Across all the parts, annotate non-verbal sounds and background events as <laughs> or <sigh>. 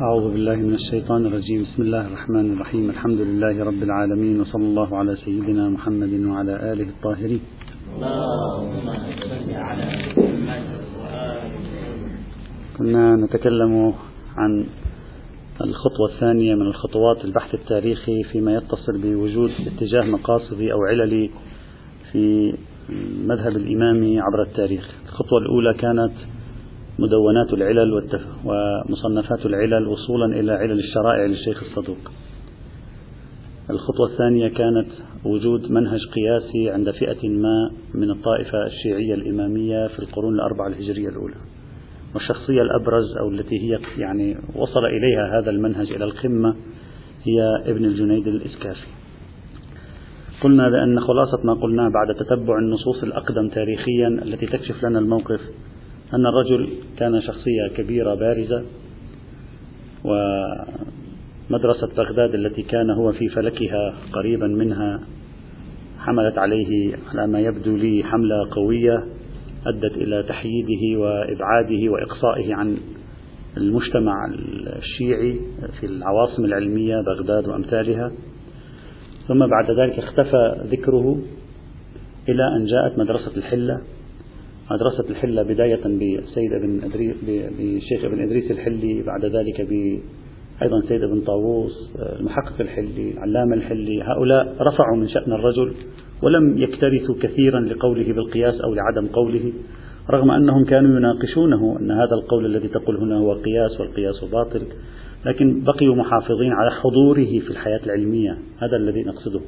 أعوذ بالله من الشيطان الرجيم. بسم الله الرحمن الرحيم. الحمد لله رب العالمين وصلى الله على سيدنا محمد وعلى آله الطاهرين. كنا نتكلم عن الخطوة الثانية من الخطوات البحث التاريخي فيما يتصل بوجود اتجاه مقاصدي أو عللي في المذهب الإمامي عبر التاريخ. الخطوة الأولى كانت مدونات العلل ومصنفات العلل وصولا إلى علل الشرائع للشيخ الصدوق. الخطوة الثانية كانت وجود منهج قياسي عند فئة ما من الطائفة الشيعية الإمامية في القرون الأربعة الهجرية الأولى. والشخصية الأبرز أو التي هي يعني وصل إليها هذا المنهج إلى القمة هي ابن الجنيد الإسكافي. قلنا بأن خلاصة ما قلناه بعد تتبع النصوص الأقدم تاريخيا التي تكشف لنا الموقف أن الرجل كان شخصية كبيرة بارزة ومدرسة بغداد التي كان هو في فلكها قريبا منها حملت عليه على ما يبدو لي حملة قوية أدت إلى تحييده وإبعاده وإقصائه عن المجتمع الشيعي في العواصم العلمية بغداد وأمثالها. ثم بعد ذلك اختفى ذكره إلى أن جاءت مدرسة الحلة. مدرسة الحلة بداية بالسيد ابن أدري بالشيخ ابن إدريس الحلي بعد ذلك ب أيضا سيد ابن طاووس المحقق الحلي العلامة الحلي. هؤلاء رفعوا من شأن الرجل ولم يكترثوا كثيرا لقوله بالقياس أو لعدم قوله رغم أنهم كانوا يناقشونه أن هذا القول الذي تقول هنا هو قياس والقياس باطل لكن بقيوا محافظين على حضوره في الحياة العلمية. هذا الذي نقصده.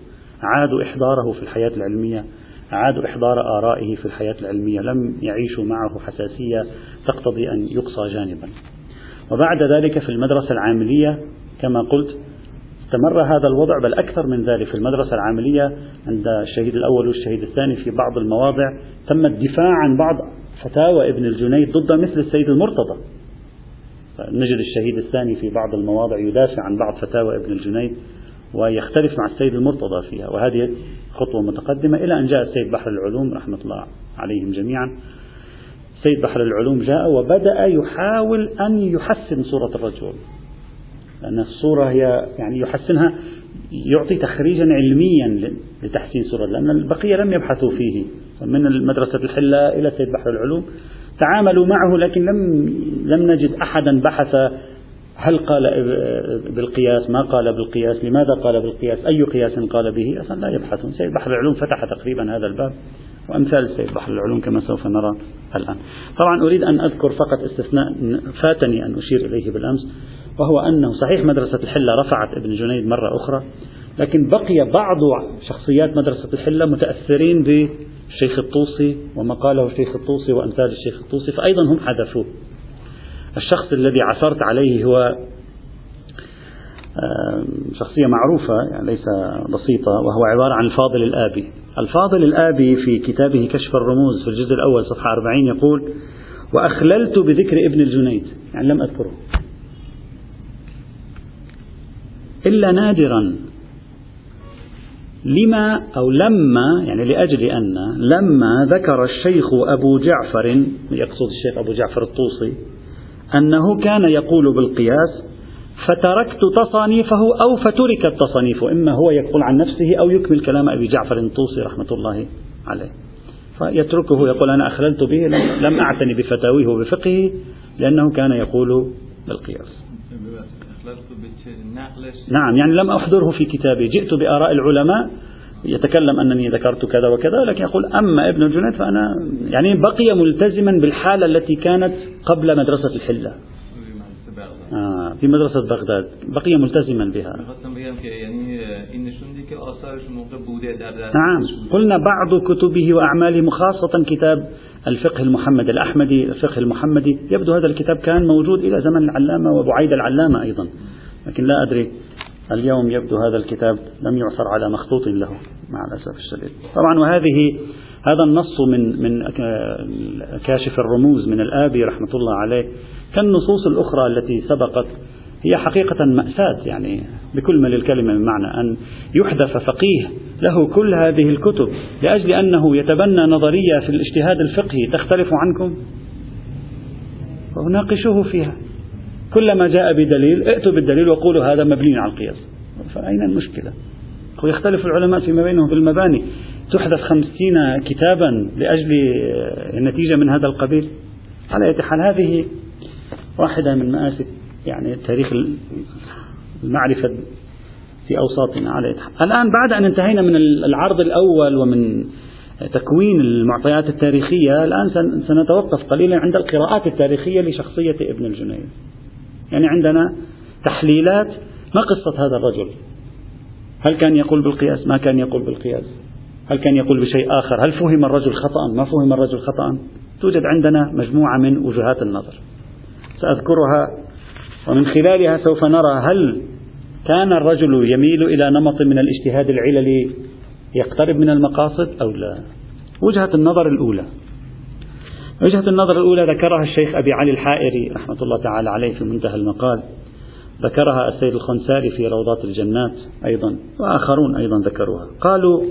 عادوا إحضاره في الحياة العلمية. أعادوا إحضار آرائه في الحياة العلمية لم يعيشوا معه حساسية تقتضي أن يقصى جانبا. وبعد ذلك في المدرسة العاملية كما قلت استمر هذا الوضع بل أكثر من ذلك في المدرسة العاملية عند الشهيد الأول والشهيد الثاني في بعض المواضع تم الدفاع عن بعض فتاوى ابن الجنيد ضد مثل السيد المرتضى. نجد الشهيد الثاني في بعض المواضع يدافع عن بعض فتاوى ابن الجنيد. ويختلف مع السيد المرتضى فيها. وهذه خطوة متقدمة إلى أن جاء السيد بحر العلوم رحمة الله عليهم جميعا. سيد بحر العلوم جاء وبدأ يحاول أن يحسن صورة الرجل. لأن الصورة هي يعني يحسنها يعطي تخريجا علميا لتحسين صورة لأن البقية لم يبحثوا فيه. من مدرسة الحلة إلى سيد بحر العلوم تعاملوا معه لكن لم لم نجد أحدا بحث هل قال بالقياس ما قال بالقياس لماذا قال بالقياس؟ أي قياس قال به؟ أصلا لا يبحثون. سيد بحر العلوم فتح تقريبا هذا الباب وأمثال سيد بحر العلوم كما سوف نرى الآن. طبعا أريد أن أذكر فقط استثناء فاتني أن أشير إليه بالأمس وهو أنه صحيح مدرسة الحلة رفعت ابن جنيد مرة أخرى لكن بقي بعض شخصيات مدرسة الحلة متأثرين بالشيخ الطوسي وما قاله الشيخ الطوسي وأمثال الشيخ الطوسي فأيضا هم حذفوه. الشخص الذي عثرت عليه هو شخصية معروفة يعني ليس بسيطة وهو عبارة عن الفاضل الآبي. الفاضل الآبي في كتابه كشف الرموز في الجزء الأول صفحة 40 يقول وأخللت بذكر ابن الجنيد. يعني لم أذكره. إلا نادرا. لما أو لما يعني لأجل أن لما ذكر الشيخ أبو جعفر يقصد الشيخ أبو جعفر الطوسي أنه كان يقول بالقياس فتركت تصانيفه أو فتركت تصانيفه إما هو يقول عن نفسه أو يكمل كلام أبي جعفر الطوسي رحمة الله عليه. فيتركه يقول أنا أخللت به لم أعتني بفتاويه وبفقهه لأنه كان يقول بالقياس. نعم يعني لم أحضره في كتابي. جئت بآراء العلماء يتكلم أنني ذكرت كذا وكذا لكن يقول أما ابن الجنيد فأنا يعني بقي ملتزما بالحالة التي كانت قبل مدرسة الحلة. آه في مدرسة بغداد بقي ملتزما بها. نعم. قلنا بعض كتبه وأعماله خاصة كتاب الفقه المحمدي الأحمدي الفقه المحمدي. يبدو هذا الكتاب كان موجود إلى زمن العلامة وبعيد العلامة أيضا. لكن لا أدري اليوم يبدو هذا الكتاب لم يعثر على مخطوط له مع الأسف الشديد. طبعا وهذه هذا النص من من كاشف الرموز من الآبي رحمة الله عليه. كالنصوص الأخرى التي سبقت هي حقيقة مأساة يعني بكل ما للكلمة من معنى أن يحدث فقيه له كل هذه الكتب لأجل أنه يتبنى نظرية في الاجتهاد الفقهي تختلف عنكم؟ فناقشوه فيها. كلما جاء بدليل ائتوا بالدليل وقولوا هذا مبني على القياس. فأين المشكلة؟ ويختلف العلماء فيما بينهم في المباني. تحدث خمسين كتابا لأجل النتيجة من هذا القبيل؟ على أي حال هذه واحدة من مآسي يعني تاريخ المعرفة في أوساطنا. على الآن بعد أن انتهينا من العرض الأول ومن تكوين المعطيات التاريخية الآن سنتوقف قليلا عند القراءات التاريخية لشخصية ابن الجنيد. يعني عندنا تحليلات ما قصة هذا الرجل؟ هل كان يقول بالقياس؟ ما كان يقول بالقياس. هل كان يقول بشيء آخر؟ هل فهم الرجل خطأ؟ ما فهم الرجل خطأ؟ توجد عندنا مجموعة من وجهات النظر. سأذكرها ومن خلالها سوف نرى هل كان الرجل يميل إلى نمط من الاجتهاد العللي يقترب من المقاصد أو لا. وجهة النظر الأولى. وجهة النظر الأولى ذكرها الشيخ أبي علي الحائري رحمة الله تعالى عليه في منتهى المقال. ذكرها السيد الخنساري في روضات الجنات أيضا وآخرون أيضا ذكروها. قالوا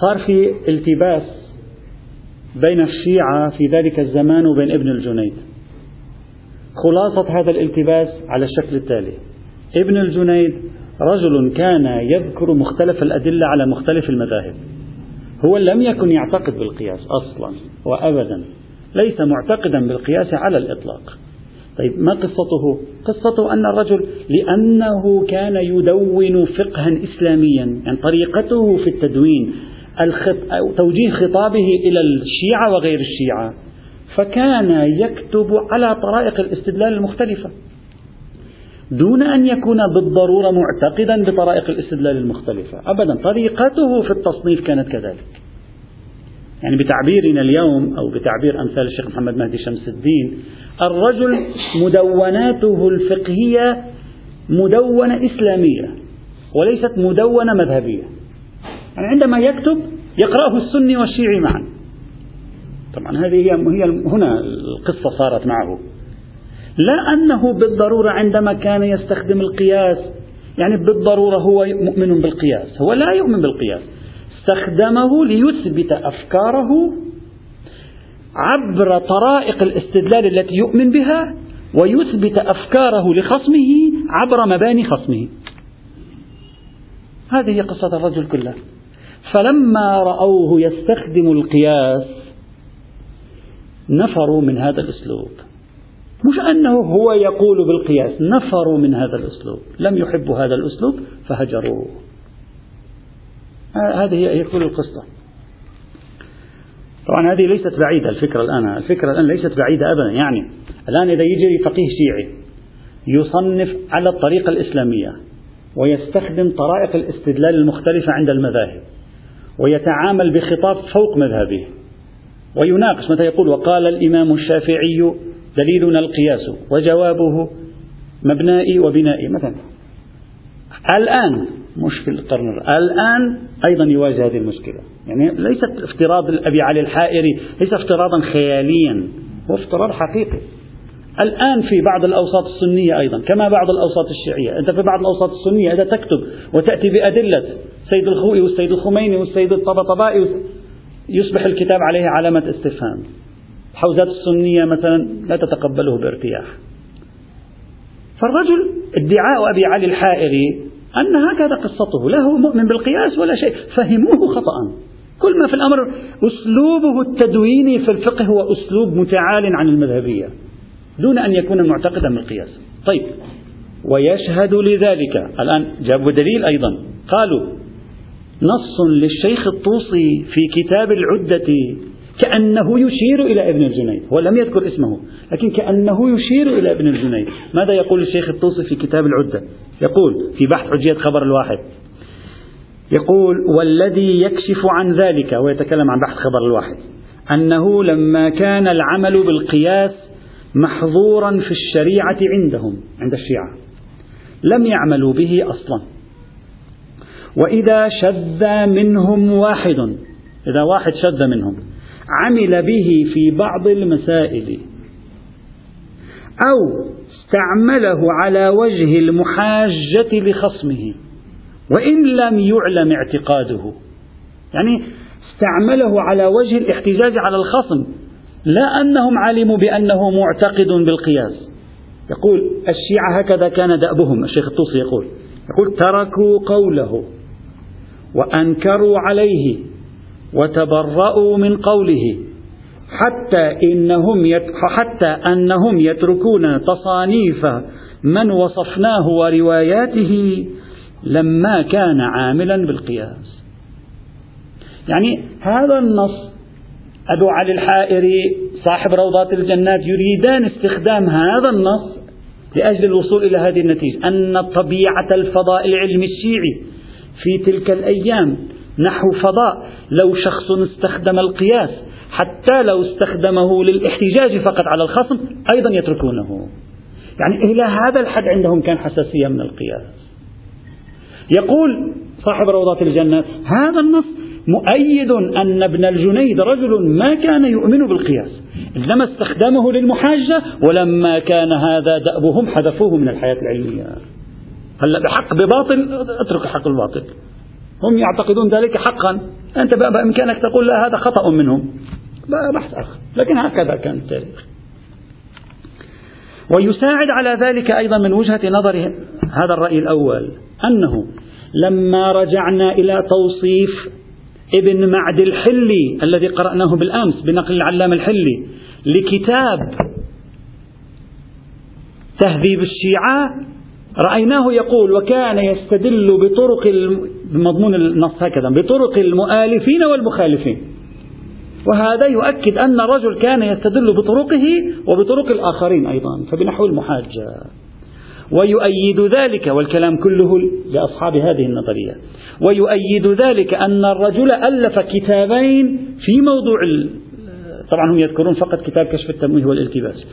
صار في التباس بين الشيعة في ذلك الزمان وبين ابن الجنيد. خلاصة هذا الالتباس على الشكل التالي. ابن الجنيد رجل كان يذكر مختلف الأدلة على مختلف المذاهب. هو لم يكن يعتقد بالقياس أصلا وأبدا ليس معتقدا بالقياس على الإطلاق طيب ما قصته؟ قصته أن الرجل لأنه كان يدون فقها إسلاميا يعني طريقته في التدوين الخط أو توجيه خطابه إلى الشيعة وغير الشيعة فكان يكتب على طرائق الاستدلال المختلفة دون أن يكون بالضرورة معتقدا بطرائق الاستدلال المختلفة. أبدا طريقته في التصنيف كانت كذلك. يعني بتعبيرنا اليوم أو بتعبير أمثال الشيخ محمد مهدي شمس الدين الرجل مدوناته الفقهية مدونة إسلامية وليست مدونة مذهبية. يعني عندما يكتب يقرأه السني والشيعي معا. طبعا هذه هي هنا القصة صارت معه. لا أنه بالضرورة عندما كان يستخدم القياس يعني بالضرورة هو مؤمن بالقياس هو لا يؤمن بالقياس. استخدمه ليثبت أفكاره عبر طرائق الاستدلال التي يؤمن بها ويثبت أفكاره لخصمه عبر مباني خصمه. هذه هي قصة الرجل كلها فلما رأوه يستخدم القياس نفروا من هذا الأسلوب. مش أنه هو يقول بالقياس نفروا من هذا الأسلوب لم يحبوا هذا الأسلوب فهجروه. هذه هي كل القصة. طبعا هذه ليست بعيدة الفكرة الآن الفكرة الآن ليست بعيدة أبدا. يعني الآن إذا يجي فقيه شيعي يصنف على الطريقة الإسلامية ويستخدم طرائق الاستدلال المختلفة عند المذاهب ويتعامل بخطاب فوق مذهبه ويناقش متى يقول وقال الإمام الشافعي دليلنا القياس وجوابه مبنائي وبنائي. مثلا الآن مش في القرن الآن أيضا يواجه هذه المشكلة. يعني ليست افتراض أبي علي الحائري ليس افتراضا خياليا هو افتراض حقيقي. الآن في بعض الأوساط السنية أيضا كما بعض الأوساط الشيعية. أنت في بعض الأوساط السنية إذا تكتب وتأتي بأدلة سيد الخوئي والسيد الخميني والسيد الطبطبائي يصبح الكتاب عليه علامة استفهام. الحوزات السنية مثلا لا تتقبله بارتياح. فالرجل ادعاء أبي علي الحائري أن هكذا قصته لا هو مؤمن بالقياس ولا شيء فهموه خطأ كل ما في الأمر أسلوبه التدويني في الفقه هو أسلوب متعال عن المذهبية دون أن يكون معتقدا بالقياس. طيب ويشهد لذلك. الآن جابوا دليل أيضا. قالوا نص للشيخ الطوسي في كتاب العدة كأنه يشير إلى ابن الجنيد هو لم يذكر اسمه لكن كأنه يشير إلى ابن الجنيد ماذا يقول الشيخ الطوسي في كتاب العدة؟ يقول في بحث حجية خبر الواحد يقول والذي يكشف عن ذلك ويتكلم عن بحث خبر الواحد أنه لما كان العمل بالقياس محظورا في الشريعة عندهم عند الشيعة لم يعملوا به أصلا. وإذا شذ منهم واحد إذا واحد شذ منهم عمل به في بعض المسائل. أو استعمله على وجه المحاجة لخصمه وإن لم يعلم اعتقاده. يعني استعمله على وجه الاحتجاج على الخصم لا أنهم علموا بأنه معتقد بالقياس. يقول الشيعة هكذا كان دأبهم الشيخ الطوسي يقول. يقول تركوا قوله وأنكروا عليه وتبرأوا من قوله حتى إنهم حتى أنهم يتركون تصانيف من وصفناه ورواياته لما كان عاملا بالقياس. يعني هذا النص أبو علي الحائري صاحب روضات الجنات يريدان استخدام هذا النص لأجل الوصول إلى هذه النتيجة أن طبيعة الفضاء العلمي الشيعي في تلك الأيام نحو فضاء لو شخص استخدم القياس حتى لو استخدمه للاحتجاج فقط على الخصم أيضا يتركونه. يعني إلى هذا الحد عندهم كان حساسية من القياس. يقول صاحب روضات الجنة هذا النص مؤيد أن ابن الجنيد رجل ما كان يؤمن بالقياس إنما استخدمه للمحاجة ولما كان هذا دأبهم حذفوه من الحياة العلمية. هلأ بحق بباطل اترك الحق الباطل. هم يعتقدون ذلك حقا. أنت بإمكانك تقول لا هذا خطأ منهم. بحث آخر. لكن هكذا كان التاريخ. ويساعد على ذلك أيضا من وجهة نظر هذا الرأي الأول أنه لما رجعنا إلى توصيف ابن معد الحلي الذي قرأناه بالأمس بنقل العلام الحلي لكتاب تهذيب الشيعة رأيناه يقول وكان يستدل بطرق بمضمون النص هكذا بطرق المؤالفين والمخالفين. وهذا يؤكد أن الرجل كان يستدل بطرقه وبطرق الآخرين أيضا فبنحو المحاجة ويؤيد ذلك والكلام كله لأصحاب هذه النظرية. ويؤيد ذلك أن الرجل ألف كتابين في موضوع طبعا هم يذكرون فقط كتاب كشف التمويه والالتباس.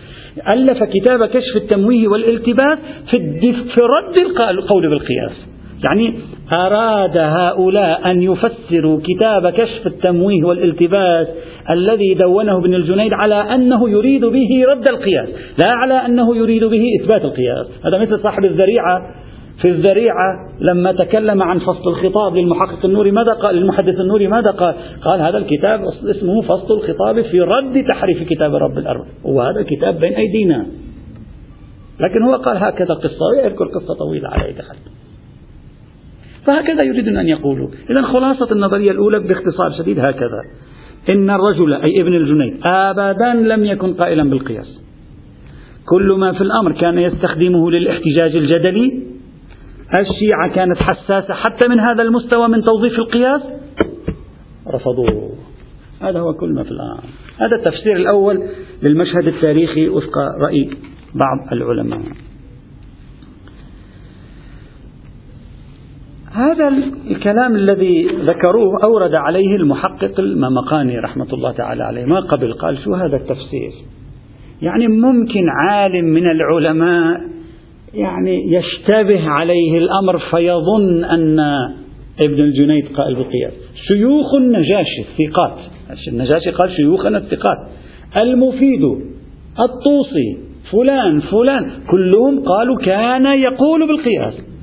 ألف كتاب كشف التمويه والالتباس في, في رد القول بالقياس. يعني أراد هؤلاء أن يفسروا كتاب كشف التمويه والالتباس الذي دونه ابن الجنيد على أنه يريد به رد القياس لا على أنه يريد به إثبات القياس. هذا مثل صاحب الذريعة. في الذريعة لما تكلم عن فصل الخطاب للمحقق النوري ماذا قال للمحدث النوري ماذا قال؟ قال هذا الكتاب اسمه فصل الخطاب في رد تحريف كتاب رب الأرض وهذا الكتاب بين أيدينا. لكن هو قال هكذا قصة ويذكر قصة طويلة أي حال فهكذا يريدون أن يقولوا. إذا خلاصة النظرية الأولى باختصار شديد هكذا. إن الرجل أي ابن الجنيد أبدا لم يكن قائلا بالقياس. كل ما في الأمر كان يستخدمه للاحتجاج الجدلي. الشيعة كانت حساسة حتى من هذا المستوى من توظيف القياس. رفضوه. هذا هو كل ما في الأمر. هذا التفسير الأول للمشهد التاريخي وفق رأي بعض العلماء. هذا الكلام الذي ذكروه أورد عليه المحقق الممقاني رحمة الله تعالى عليه. ما قبل؟ قال شو هذا التفسير؟ يعني ممكن عالم من العلماء يعني يشتبه عليه الأمر فيظن أن ابن الجنيد قائل بالقياس شيوخ النجاشي الثقات. النجاشي قال شيوخنا الثقات. المفيد الطوسي فلان فلان. كلهم قالوا كان يقول بالقياس.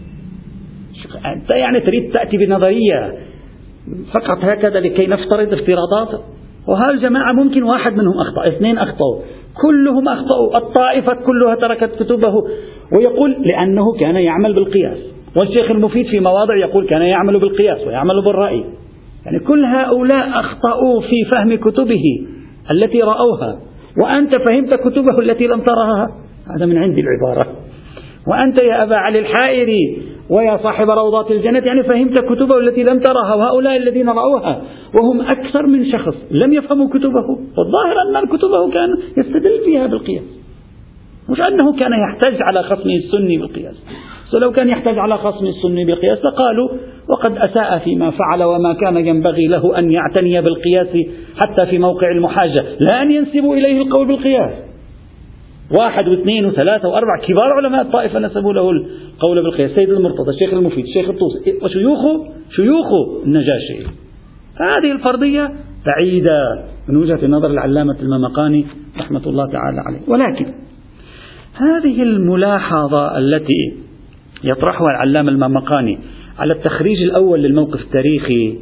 أنت يعني تريد تأتي بنظرية فقط هكذا لكي نفترض افتراضات؟ وهالجماعة ممكن واحد منهم أخطأ اثنين أخطأوا. كلهم أخطأوا. الطائفة كلها تركت كتبه ويقول لأنه كان يعمل بالقياس. والشيخ المفيد في مواضع يقول كان يعمل بالقياس ويعمل بالرأي. يعني كل هؤلاء أخطأوا في فهم كتبه التي رأوها. وأنت فهمت كتبه التي لم ترها؟ هذا من عندي العبارة. وأنت يا أبا علي الحائري ويا صاحب روضات الجنة يعني فهمت كتبه التي لم ترها وهؤلاء الذين رأوها وهم أكثر من شخص لم يفهموا كتبه. والظاهر أن كتبه كان يستدل فيها بالقياس. مش أنه كان يحتج على خصمه السني بالقياس. لو كان يحتج على خصم السني بالقياس لقالوا وقد أساء فيما فعل وما كان ينبغي له أن يعتني بالقياس حتى في موقع المحاجة لا أن ينسبوا إليه القول بالقياس. واحد واثنين وثلاثة وأربعة. كبار علماء الطائفة نسبوا له القول بالقياس. سيد المرتضى الشيخ المفيد الشيخ الطوسي. وشيوخه شيوخه النجاشي. هذه الفرضية بعيدة من وجهة نظر العلامة الممقاني رحمة الله تعالى عليه. ولكن هذه الملاحظة التي يطرحها العلامة الممقاني على التخريج الأول للموقف التاريخي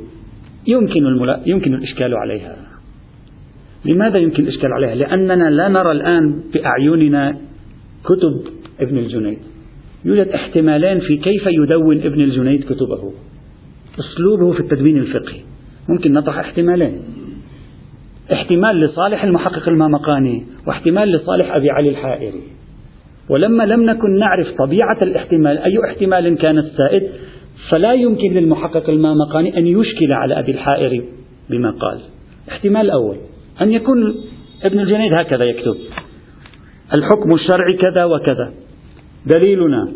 يمكن. يمكن الإشكال عليها. لماذا يمكن الإشكال عليها؟ لأننا لا نرى الآن بأعيننا كتب ابن الجنيد. يوجد احتمالين في كيف يدون ابن الجنيد كتبه. أسلوبه في التدوين الفقهي. ممكن نطرح احتمالين. احتمال لصالح المحقق المامقاني واحتمال لصالح أبي علي الحائري. ولما لم نكن نعرف طبيعة الاحتمال أي احتمال كان السائد فلا يمكن للمحقق المامقاني أن يشكل على أبي الحائري بما قال. احتمال الأول أن يكون ابن الجنيد هكذا يكتب. الحكم الشرعي كذا وكذا. دليلنا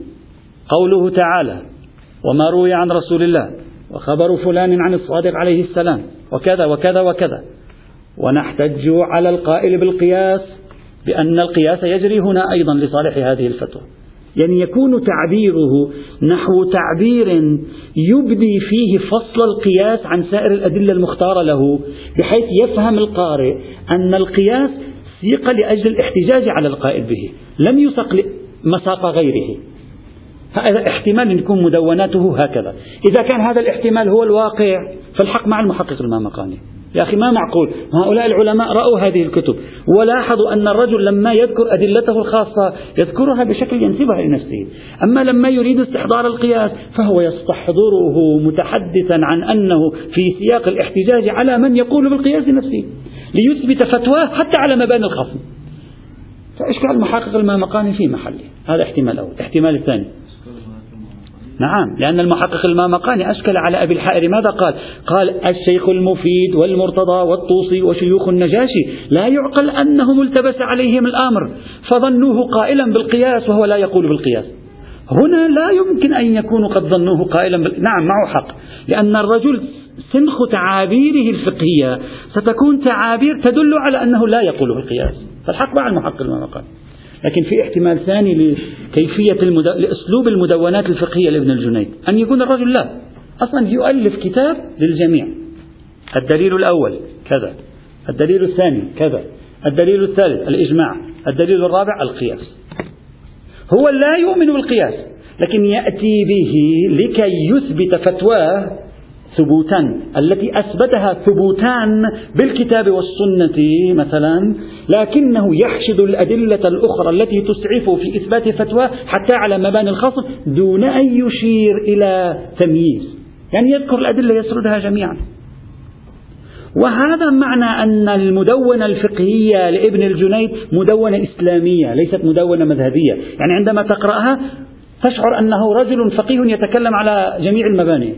قوله تعالى وما روي عن رسول الله وخبر فلان عن الصادق عليه السلام وكذا وكذا وكذا. ونحتج على القائل بالقياس بأن القياس يجري هنا أيضا لصالح هذه الفتوى. يعني يكون تعبيره نحو تعبير يبدي فيه فصل القياس عن سائر الأدلة المختارة له بحيث يفهم القارئ أن القياس سيق لأجل الاحتجاج على القائل به لم يسق مساق غيره. هذا احتمال أن يكون مدوناته هكذا. إذا كان هذا الاحتمال هو الواقع فالحق مع المحقق المامقاني. يا أخي ما معقول؟ هؤلاء العلماء رأوا هذه الكتب ولاحظوا أن الرجل لما يذكر أدلته الخاصة يذكرها بشكل ينسبها لنفسه أما لما يريد استحضار القياس فهو يستحضره متحدثا عن أنه في سياق الاحتجاج على من يقول بالقياس نفسه ليثبت فتواه حتى على مباني الخصم فإشكال المحقق المامقاني في محله. هذا احتمال أول. الاحتمال الثاني. نعم لأن المحقق المامقاني أشكل على أبي الحائر ماذا قال؟ قال الشيخ المفيد والمرتضى والطوسي وشيوخ النجاشي لا يعقل أنه ملتبس عليهم الأمر فظنوه قائلا بالقياس وهو لا يقول بالقياس. هنا لا يمكن أن يكونوا قد ظنوه قائلا بال... نعم معه حق لأن الرجل سنخ تعابيره الفقهية ستكون تعابير تدل على أنه لا يقول بالقياس. فالحق مع المحقق المامقاني لكن في احتمال ثاني لكيفية المد... لأسلوب المدونات الفقهية لابن الجنيد. أن يكون الرجل لا. أصلا يؤلف كتاب للجميع. الدليل الأول كذا. الدليل الثاني كذا. الدليل الثالث الإجماع. الدليل الرابع القياس. هو لا يؤمن بالقياس لكن يأتي به لكي يثبت فتواه ثبوتا التي أثبتها ثبوتان بالكتاب والسنة مثلا لكنه يحشد الأدلة الأخرى التي تسعف في إثبات فتوى حتى على مباني الخصم دون أن يشير إلى تمييز. يعني يذكر الأدلة يسردها جميعا. وهذا معنى أن المدونة الفقهية لابن الجنيد مدونة إسلامية ليست مدونة مذهبية. يعني عندما تقرأها تشعر أنه رجل فقيه يتكلم على جميع المباني.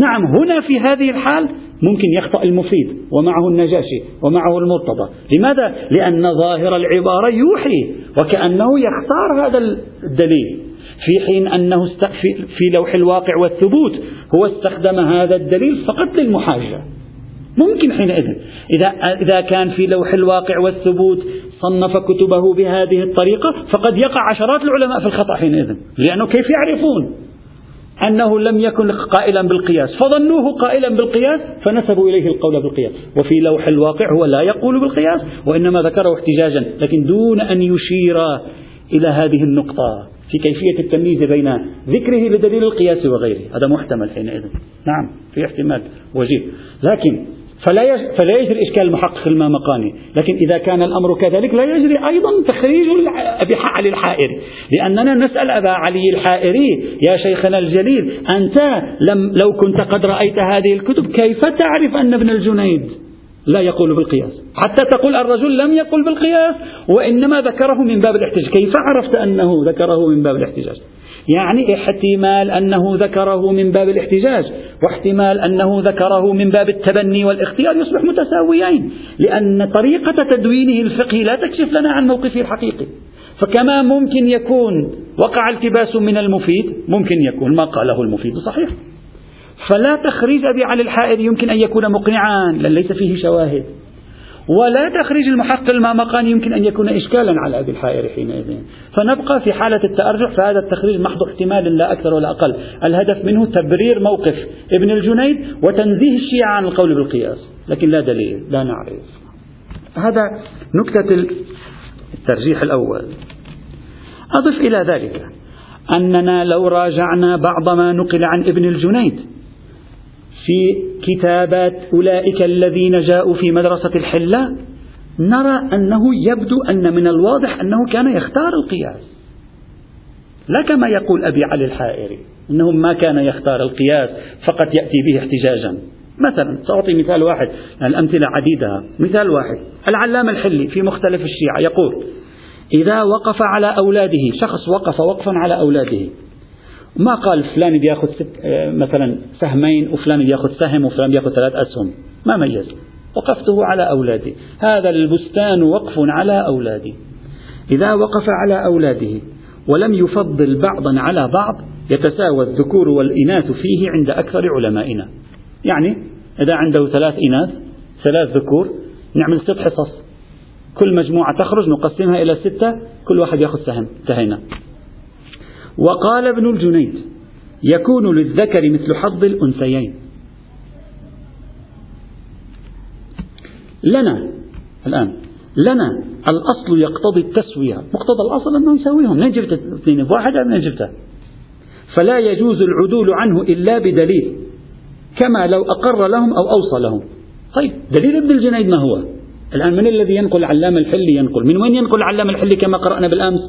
نعم هنا في هذه الحال ممكن يخطأ المفيد ومعه النجاشي ومعه المرتضى. لماذا؟ لأن ظاهر العبارة يوحي وكأنه يختار هذا الدليل. في حين أنه في لوح الواقع والثبوت هو استخدم هذا الدليل فقط للمحاجة. ممكن حينئذ. إذا إذا كان في لوح الواقع والثبوت صنف كتبه بهذه الطريقة فقد يقع عشرات العلماء في الخطأ حينئذ لأنه كيف يعرفون؟ أنه لم يكن قائلا بالقياس. فظنوه قائلا بالقياس فنسبوا إليه القول بالقياس. وفي لوح الواقع هو لا يقول بالقياس وإنما ذكره احتجاجا. لكن دون أن يشير إلى هذه النقطة في كيفية التمييز بين ذكره لدليل القياس وغيره. هذا محتمل حينئذ. نعم في احتمال وجيه. لكن فلا فلا يجري إشكال المحقق المامقاني. لكن إذا كان الأمر كذلك لا يجري أيضا تخريج علي الحائري. لأننا نسأل أبا علي الحائري يا شيخنا الجليل أنت لم لو كنت قد رأيت هذه الكتب كيف تعرف أن ابن الجنيد لا يقول بالقياس؟ حتى تقول الرجل لم يقل بالقياس وإنما ذكره من باب الاحتجاج. كيف عرفت أنه ذكره من باب الاحتجاج؟ يعني احتمال أنه ذكره من باب الاحتجاج واحتمال أنه ذكره من باب التبني والاختيار يصبح متساويين. لأن طريقة تدوينه الفقهي لا تكشف لنا عن موقفه الحقيقي. فكما ممكن يكون وقع التباس من المفيد ممكن يكون ما قاله المفيد صحيح. فلا تخريج أبي علي الحائر يمكن أن يكون مقنعا لأن ليس فيه شواهد. ولا تخريج المحقق المامقاني يمكن أن يكون إشكالا على أبي الحائر حينئذ. فنبقى في حالة التأرجح فهذا التخريج محض احتمال لا أكثر ولا أقل. الهدف منه تبرير موقف ابن الجنيد وتنزيه الشيعة عن القول بالقياس. لكن لا دليل لا نعرف. هذا نكتة الترجيح الأول. أضف إلى ذلك أننا لو راجعنا بعض ما نقل عن ابن الجنيد في كتابات أولئك الذين جاءوا في مدرسة الحلة نرى أنه يبدو أن من الواضح أنه كان يختار القياس. لا كما يقول أبي علي الحائري أنه ما كان يختار القياس فقط يأتي به احتجاجا. مثلا سأعطي مثال واحد الأمثلة عديدة مثال واحد العلامة الحلي في مختلف الشيعة يقول إذا وقف على أولاده شخص وقف وقفا على أولاده. ما قال فلان بياخذ آه، مثلا سهمين وفلان بياخذ سهم وفلان بياخذ ثلاث أسهم. ما ميز وقفته على أولادي هذا البستان وقف على أولادي إذا وقف على أولاده ولم يفضل بعضا على بعض يتساوى الذكور والإناث فيه عند أكثر علمائنا. يعني إذا عنده ثلاث إناث ثلاث ذكور نعمل ست حصص. كل مجموعة تخرج نقسمها إلى ستة كل واحد يأخذ سهم انتهينا. وقال ابن الجنيد يكون للذكر مثل حظ الأنثيين. لنا الآن لنا الأصل يقتضي التسوية. مقتضى الأصل أنه منين جبت اثنين؟ واحد منين جبته؟ فلا يجوز العدول عنه إلا بدليل كما لو أقر لهم أو أوصى لهم. طيب دليل ابن الجنيد ما هو؟ الآن من الذي ينقل علام الحلي ينقل؟ من وين ينقل علام الحلي كما قرأنا بالأمس؟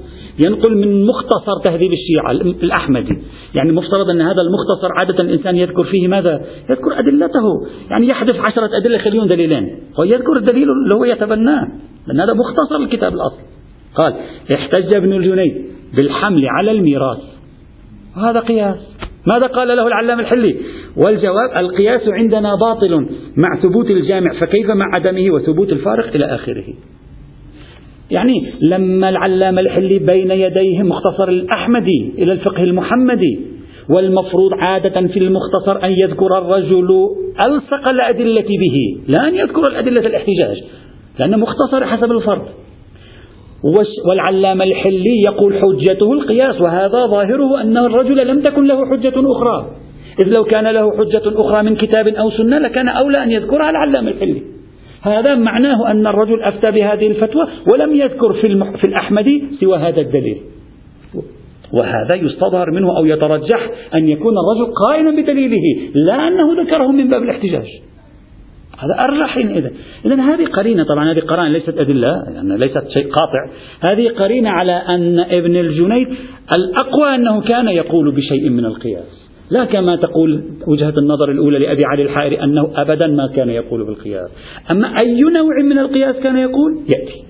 ينقل من مختصر تهذيب الشيعة الأحمدي. يعني مفترض أن هذا المختصر عادة الإنسان يذكر فيه ماذا؟ يذكر أدلته. يعني يحذف عشرة أدلة يخليهم دليلين. هو يذكر الدليل اللي هو يتبناه. لأن هذا مختصر الكتاب الأصل. قال احتج ابن الجنيد بالحمل على الميراث. وهذا قياس. ماذا قال له العلام الحلي؟ والجواب القياس عندنا باطل مع ثبوت الجامع فكيف مع عدمه وثبوت الفارق إلى آخره؟ يعني لما العلامة الحلي بين يديه مختصر الأحمدي إلى الفقه المحمدي والمفروض عادة في المختصر أن يذكر الرجل ألصق الأدلة به لا أن يذكر الأدلة الاحتجاج لأنه مختصر حسب الفرض والعلامة الحلي يقول حجته القياس وهذا ظاهره أن الرجل لم تكن له حجة أخرى. إذ لو كان له حجة أخرى من كتاب أو سنة لكان أولى أن يذكرها العلامة الحلي. هذا معناه أن الرجل أفتى بهذه الفتوى ولم يذكر في, في الأحمدي سوى هذا الدليل. وهذا يستظهر منه أو يترجح أن يكون الرجل قائما بدليله لا أنه ذكره من باب الاحتجاج. هذا أرجح إذا. إذا هذه قرينة طبعا هذه قرائن ليست أدلة يعني ليست شيء قاطع. هذه قرينة على أن ابن الجنيد الأقوى أنه كان يقول بشيء من القياس. لا كما تقول وجهة النظر الأولى لأبي علي الحائري أنه أبدا ما كان يقول بالقياس. أما أي نوع من القياس كان يقول؟ يأتي.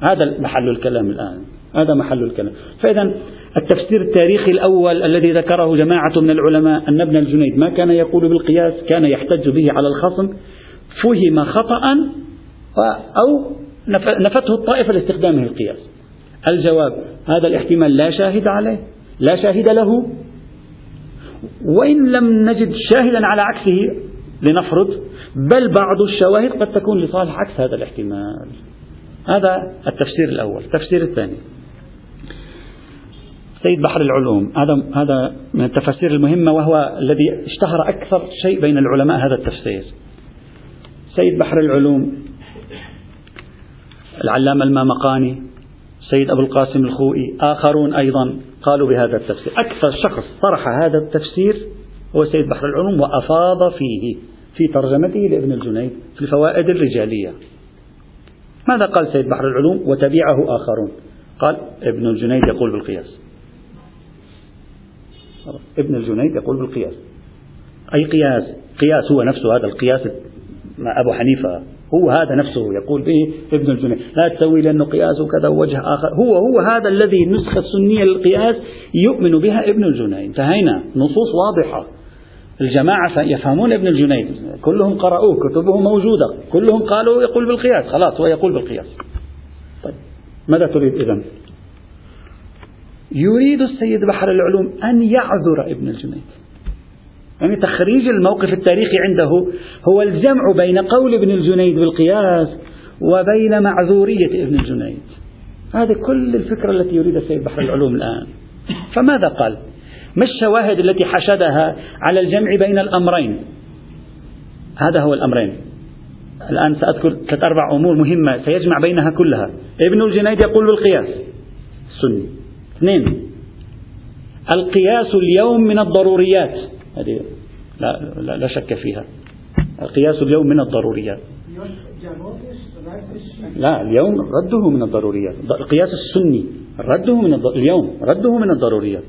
هذا محل الكلام الآن. هذا محل الكلام. فإذا التفسير التاريخي الأول الذي ذكره جماعة من العلماء أن ابن الجنيد ما كان يقول بالقياس كان يحتج به على الخصم. فهم خطأ أو نفته الطائفة لاستخدامه القياس الجواب هذا الاحتمال لا شاهد عليه لا شاهد له. وإن لم نجد شاهدا على عكسه لنفرض بل بعض الشواهد قد تكون لصالح عكس هذا الاحتمال. هذا التفسير الأول. التفسير الثاني. سيد بحر العلوم هذا هذا من التفاسير المهمة وهو الذي اشتهر أكثر شيء بين العلماء هذا التفسير. سيد بحر العلوم العلامة المامقاني سيد أبو القاسم الخوئي آخرون أيضا قالوا بهذا التفسير. أكثر شخص طرح هذا التفسير هو سيد بحر العلوم وأفاض فيه في ترجمته لابن الجنيد في الفوائد الرجالية. ماذا قال سيد بحر العلوم وتبعه آخرون؟ قال ابن الجنيد يقول بالقياس. ابن الجنيد يقول بالقياس. أي قياس؟ قياس هو نفسه هذا القياس مع أبو حنيفة. هو هذا نفسه يقول به ابن الجنيد. لا تسوي لأنه قياس وكذا ووجه آخر. هو هو هذا الذي النسخة السنية للقياس يؤمن بها ابن الجنيد. انتهينا. نصوص واضحة. الجماعة يفهمون ابن الجنيد. كلهم قرأوه كتبه موجودة. كلهم قالوا يقول بالقياس. خلاص هو يقول بالقياس. طيب. ماذا تريد إذن؟ يريد السيد بحر العلوم أن يعذر ابن الجنيد. يعني تخريج الموقف التاريخي عنده هو الجمع بين قول ابن الجنيد بالقياس وبين معذورية ابن الجنيد. هذه كل الفكرة التي يريد السيد بحر العلوم الآن. فماذا قال؟ ما الشواهد التي حشدها على الجمع بين الأمرين؟ هذا هو الأمرين. الآن سأذكر ثلاث أربع أمور مهمة سيجمع بينها كلها. ابن الجنيد يقول بالقياس. السني اثنين. القياس اليوم من الضروريات. هذه لا, لا, لا شك فيها. القياس اليوم من الضروريات. لا اليوم رده من الضروريات. القياس السني. رده من الض... اليوم رده من الضروريات.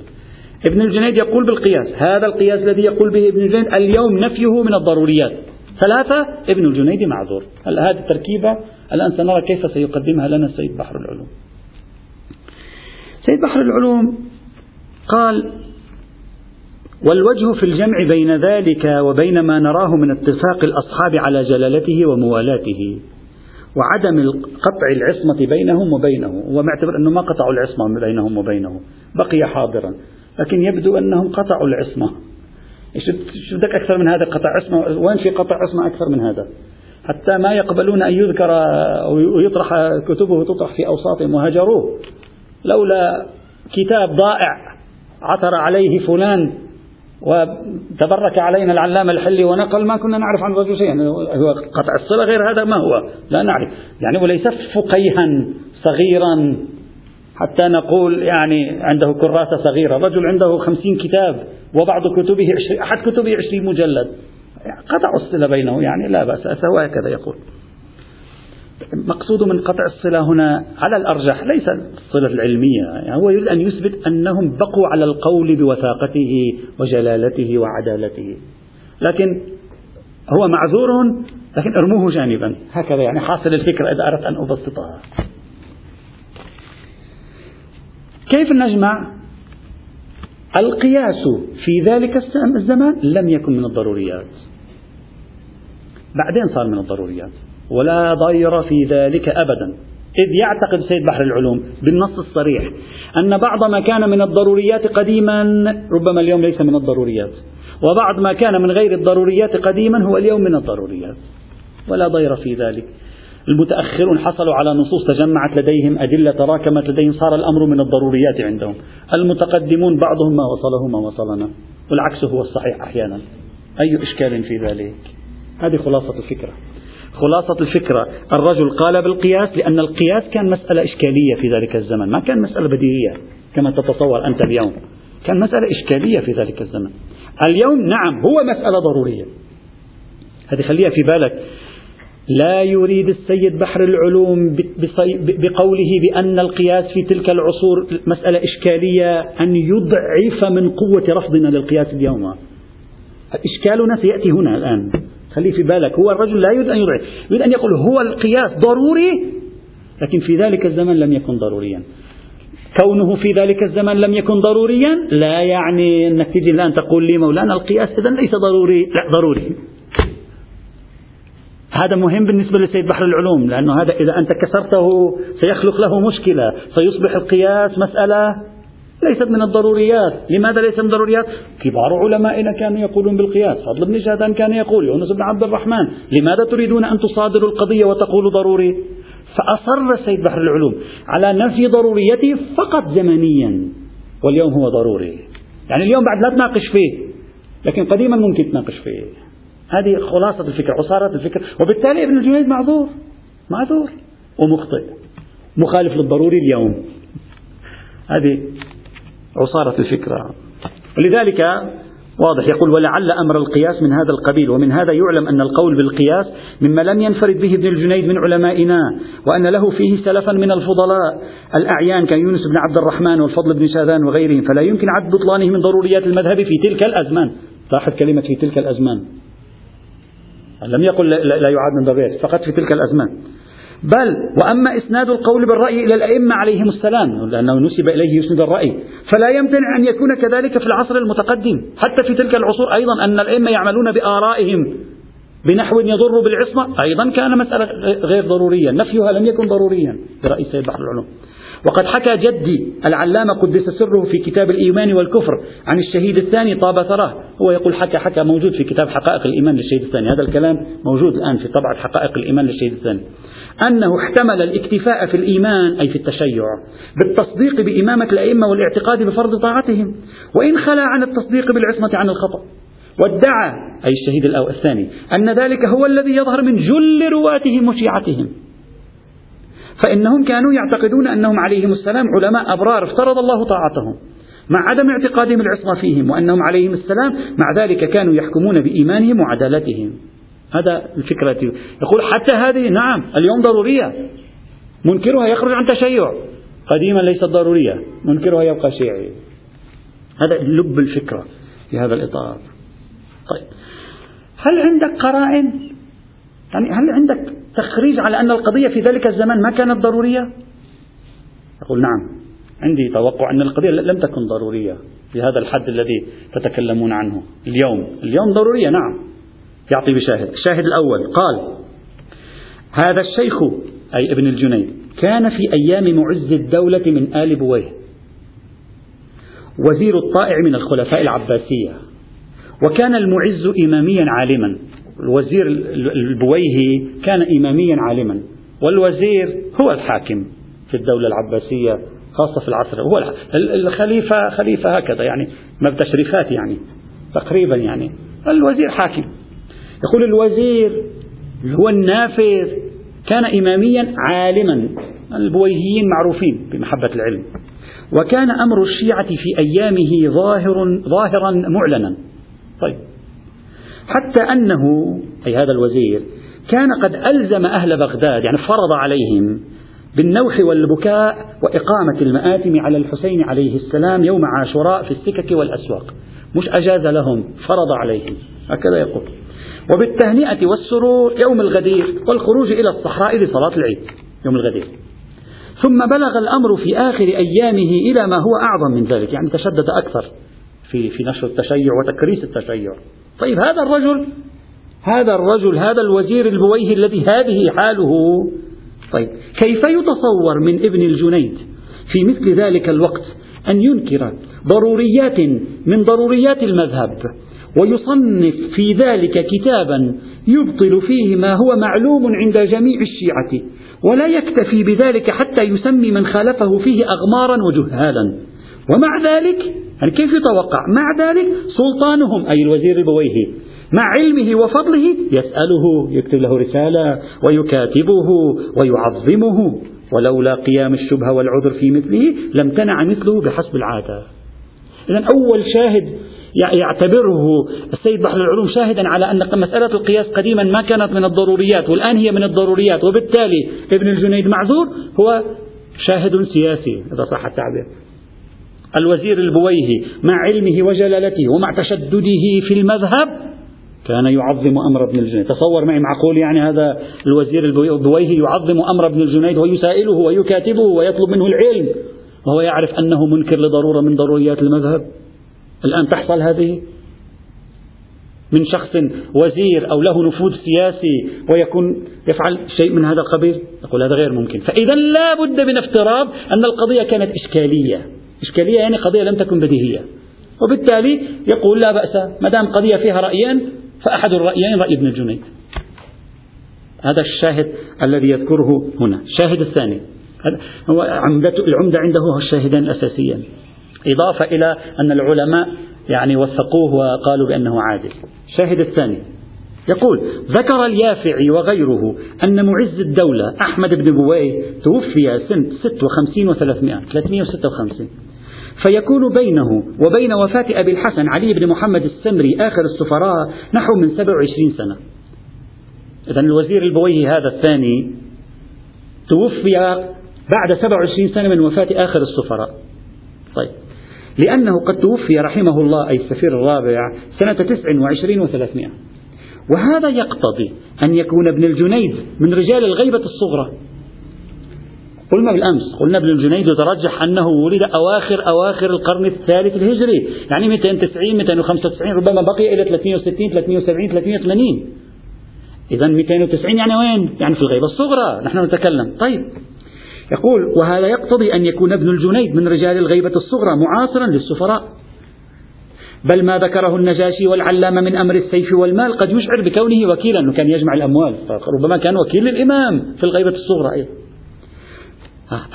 ابن الجنيد يقول بالقياس هذا القياس الذي يقول به ابن الجنيد اليوم نفيه من الضروريات. ثلاثة ابن الجنيد معذور. هذه التركيبة الآن سنرى كيف سيقدمها لنا السيد بحر العلوم؟ سيد بحر العلوم قال والوجه في الجمع بين ذلك وبين ما نراه من اتفاق الأصحاب على جلالته وموالاته وعدم قطع العصمة بينهم وبينه هو معتبر أنه ما قطعوا العصمة بينهم وبينه بقي حاضرا لكن يبدو أنهم قطعوا العصمة. شو بدك أكثر من هذا؟ قطع عصمة؟ وين في قطع عصمة أكثر من هذا؟ حتى ما يقبلون أن يذكر ويطرح كتبه تطرح في أوساطهم وهجروه لولا كتاب ضائع عثر عليه فلان وتبرك علينا العلامة الحلي ونقل ما كنا نعرف عن الرجل شيئا. هو قطع الصلة غير هذا ما هو؟ لا نعرف. يعني وليس فقيها صغيرا. حتى نقول يعني عنده كراسة صغيرة. رجل عنده خمسين كتاب وبعض كتبه أحد كتبه عشرين مجلد. قطع الصلة بينه يعني لا بأس. هو هكذا يقول. مقصود من قطع الصلة هنا على الأرجح ليس الصلة العلمية يعني هو يريد أن يثبت أنهم بقوا على القول بوثاقته وجلالته وعدالته. لكن هو معذور لكن ارموه جانبا. هكذا يعني حاصل الفكرة إذا أردت أن أبسطها. كيف نجمع القياس في ذلك الزمان؟ لم يكن من الضروريات. بعدين صار من الضروريات. ولا ضير في ذلك أبدا. إذ يعتقد سيد بحر العلوم بالنص الصريح أن بعض ما كان من الضروريات قديما ربما اليوم ليس من الضروريات وبعض ما كان من غير الضروريات قديما هو اليوم من الضروريات ولا ضير في ذلك. المتأخرون حصلوا على نصوص تجمعت لديهم أدلة تراكمت لديهم صار الأمر من الضروريات عندهم. المتقدمون بعضهم ما وصله ما وصلنا والعكس هو الصحيح أحيانا. أي إشكال في ذلك؟ هذه خلاصة الفكرة. خلاصة الفكرة. الرجل قال بالقياس لأن القياس كان مسألة إشكالية في ذلك الزمن ما كان مسألة بديهية كما تتصور أنت اليوم. كان مسألة إشكالية في ذلك الزمن. اليوم نعم هو مسألة ضرورية. هذه خليها في بالك. لا يريد السيد بحر العلوم بقوله بأن القياس في تلك العصور مسألة إشكالية أن يضعف من قوة رفضنا للقياس اليوم. إشكالنا سيأتي هنا الآن. خليه في بالك. هو الرجل لا يريد أن يضعف يريد أن يقول هو القياس ضروري لكن في ذلك الزمن لم يكن ضروريا. كونه في ذلك الزمن لم يكن ضروريا لا يعني أنك تجي الآن تقول لي مولانا القياس إذا ليس ضروري لا ضروري. هذا مهم بالنسبة لسيد بحر العلوم لأنه هذا إذا أنت كسرته سيخلق له مشكلة سيصبح القياس مسألة ليست من الضروريات. لماذا ليس من الضروريات؟ كبار علمائنا كانوا يقولون بالقياس. فضل بن شهدان كان يقول يونس بن عبد الرحمن لماذا تريدون أن تصادروا القضية وتقولوا ضروري؟ فأصر السيد بحر العلوم على نفي ضروريته فقط زمنيا واليوم هو ضروري. يعني اليوم بعد لا تناقش فيه لكن قديما ممكن تناقش فيه. هذه خلاصة الفكرة عصارة الفكرة وبالتالي ابن الجنيد معذور معذور ومخطئ مخالف للضروري اليوم. هذه عصارة الفكرة. ولذلك واضح يقول ولعل أمر القياس من هذا القبيل ومن هذا يعلم أن القول بالقياس مما لم ينفرد به ابن الجنيد من علمائنا وأن له فيه سلفا من الفضلاء. الأعيان كيونس بن عبد الرحمن والفضل بن شاذان وغيرهم فلا يمكن عد بطلانه من ضروريات المذهب في تلك الأزمان. لاحظ كلمة في تلك الأزمان. لم يقل لا يعاد من ضروريات فقط في تلك الأزمان. بل وأما إسناد القول بالرأي إلى الأئمة عليهم السلام لأنه نسب إليه يسند الرأي فلا يمتنع أن يكون كذلك في العصر المتقدم حتى في تلك العصور أيضا أن الأئمة يعملون بآرائهم بنحو يضر بالعصمة أيضا كان مسألة غير ضرورية نفيها لم يكن ضروريا برأي سيد بحر العلوم. وقد حكى جدي العلامة قدس سره في كتاب الإيمان والكفر عن الشهيد الثاني طاب ثراه هو يقول حكى حكى موجود في كتاب حقائق الإيمان للشهيد الثاني هذا الكلام موجود الآن في طبعة حقائق الإيمان للشهيد الثاني. أنه احتمل الاكتفاء في الإيمان أي في التشيع بالتصديق بإمامة الأئمة والاعتقاد بفرض طاعتهم. وإن خلا عن التصديق بالعصمة عن الخطأ. وادعى أي الشهيد الثاني أن ذلك هو الذي يظهر من جل رواتهم وشيعتهم فإنهم كانوا يعتقدون أنهم عليهم السلام علماء أبرار افترض الله طاعتهم مع عدم اعتقادهم العصمة فيهم وأنهم عليهم السلام مع ذلك كانوا يحكمون بإيمانهم وعدالتهم. هذا الفكرة. يقول حتى هذه نعم اليوم ضرورية. منكرها يخرج عن تشيع. قديما ليست ضرورية. منكرها يبقى شيعي. هذا لب الفكرة في هذا الإطار. طيب. هل عندك قرائن؟ يعني هل عندك تخريج على أن القضية في ذلك الزمان ما كانت ضرورية؟ أقول نعم. عندي توقع أن القضية لم تكن ضرورية بهذا الحد الذي تتكلمون عنه. اليوم. اليوم ضرورية نعم. يعطي بشاهد. الشاهد الأول قال هذا الشيخ أي ابن الجنيد كان في أيام معز الدولة من آل بويه وزير الطائع من الخلفاء العباسية وكان المعز إماميا عالما. الوزير البويهي كان إماميا عالما والوزير هو الحاكم في الدولة العباسية خاصة في العصر. هو الخليفة خليفة هكذا يعني ما بتشريفات يعني تقريبا يعني. الوزير حاكم. يقول الوزير هو النافذ كان إماميا عالما البويهيين معروفين بمحبة العلم. وكان أمر الشيعة في أيامه ظاهر ظاهرا معلنا. طيب. حتى أنه أي هذا الوزير كان قد ألزم أهل بغداد يعني فرض عليهم بالنوح والبكاء وإقامة المآتم على الحسين عليه السلام يوم عاشوراء في السكك والأسواق. مش أجاز لهم فرض عليهم. هكذا يقول. وبالتهنئة والسرور يوم الغدير والخروج إلى الصحراء لصلاة العيد يوم الغدير. ثم بلغ الأمر في آخر أيامه إلى ما هو أعظم من ذلك يعني تشدد أكثر في, في نشر التشيع وتكريس التشيع. طيب هذا الرجل هذا الرجل هذا الوزير البويه الذي هذه حاله طيب كيف يتصور من ابن الجنيد في مثل ذلك الوقت أن ينكر ضروريات من ضروريات المذهب ويصنف في ذلك كتابا يبطل فيه ما هو معلوم عند جميع الشيعة ولا يكتفي بذلك حتى يسمي من خالفه فيه أغمارا وجهالا. ومع ذلك يعني كيف يتوقع؟ مع ذلك سلطانهم أي الوزير البويهي مع علمه وفضله يسأله يكتب له رسالة ويكاتبه ويعظمه. ولولا قيام الشبهة والعذر في مثله لم تنع مثله بحسب العادة. إذا أول شاهد يعتبره السيد بحر العلوم شاهدا على أن مسألة القياس قديما ما كانت من الضروريات والآن هي من الضروريات. وبالتالي ابن الجنيد معذور هو شاهد سياسي إذا صح التعبير. الوزير البويهي مع علمه وجلالته ومع تشدده في المذهب كان يعظم أمر ابن الجنيد. تصور معي معقول يعني هذا الوزير البويهي يعظم أمر ابن الجنيد ويسائله ويكاتبه ويطلب منه العلم وهو يعرف أنه منكر لضرورة من ضروريات المذهب؟ الآن تحصل هذه؟ من شخص وزير أو له نفوذ سياسي ويكون يفعل شيء من هذا القبيل؟ يقول هذا غير ممكن. فإذا لا بد من افتراض أن القضية كانت إشكالية. إشكالية يعني قضية لم تكن بديهية. وبالتالي يقول لا بأس ما دام قضية فيها رأيين فأحد الرأيين رأي ابن الجنيد هذا الشاهد الذي يذكره هنا. الشاهد الثاني. هو العمدة عنده هو الشاهدان الأساسيان إضافة إلى أن العلماء يعني وثقوه وقالوا بأنه عادل. الشاهد الثاني. يقول ذكر اليافعي وغيره أن معز الدولة أحمد بن بويه توفي سنة 56 و300 356 فيكون بينه وبين وفاة أبي الحسن علي بن محمد السمري آخر السفراء نحو من 27 سنة. إذا الوزير البويهي هذا الثاني توفي بعد 27 سنة من وفاة آخر السفراء. طيب. لأنه قد توفي رحمه الله أي السفير الرابع سنة 29 و300 وهذا يقتضي أن يكون ابن الجنيد من رجال الغيبة الصغرى. قلنا بالأمس قلنا ابن الجنيد يترجح أنه ولد أواخر أواخر القرن الثالث الهجري يعني 290 295 ربما بقي إلى 360 370 380 إذا 290 يعني وين؟ يعني في الغيبة الصغرى. نحن نتكلم. طيب. يقول وهذا يقتضي أن يكون ابن الجنيد من رجال الغيبة الصغرى معاصرا للسفراء. بل ما ذكره النجاشي والعلامة من أمر السيف والمال قد يشعر بكونه وكيلا أنه كان يجمع الأموال. ربما كان وكيل للإمام في الغيبة الصغرى أيضا.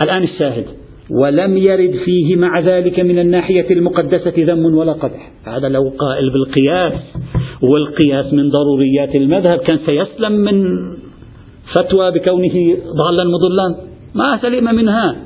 الآن الشاهد. ولم يرد فيه مع ذلك من الناحية المقدسة ذم ولا قدح. هذا لو قائل بالقياس والقياس من ضروريات المذهب كان سيسلم من فتوى بكونه ضالا مضلا. ما سلم منها.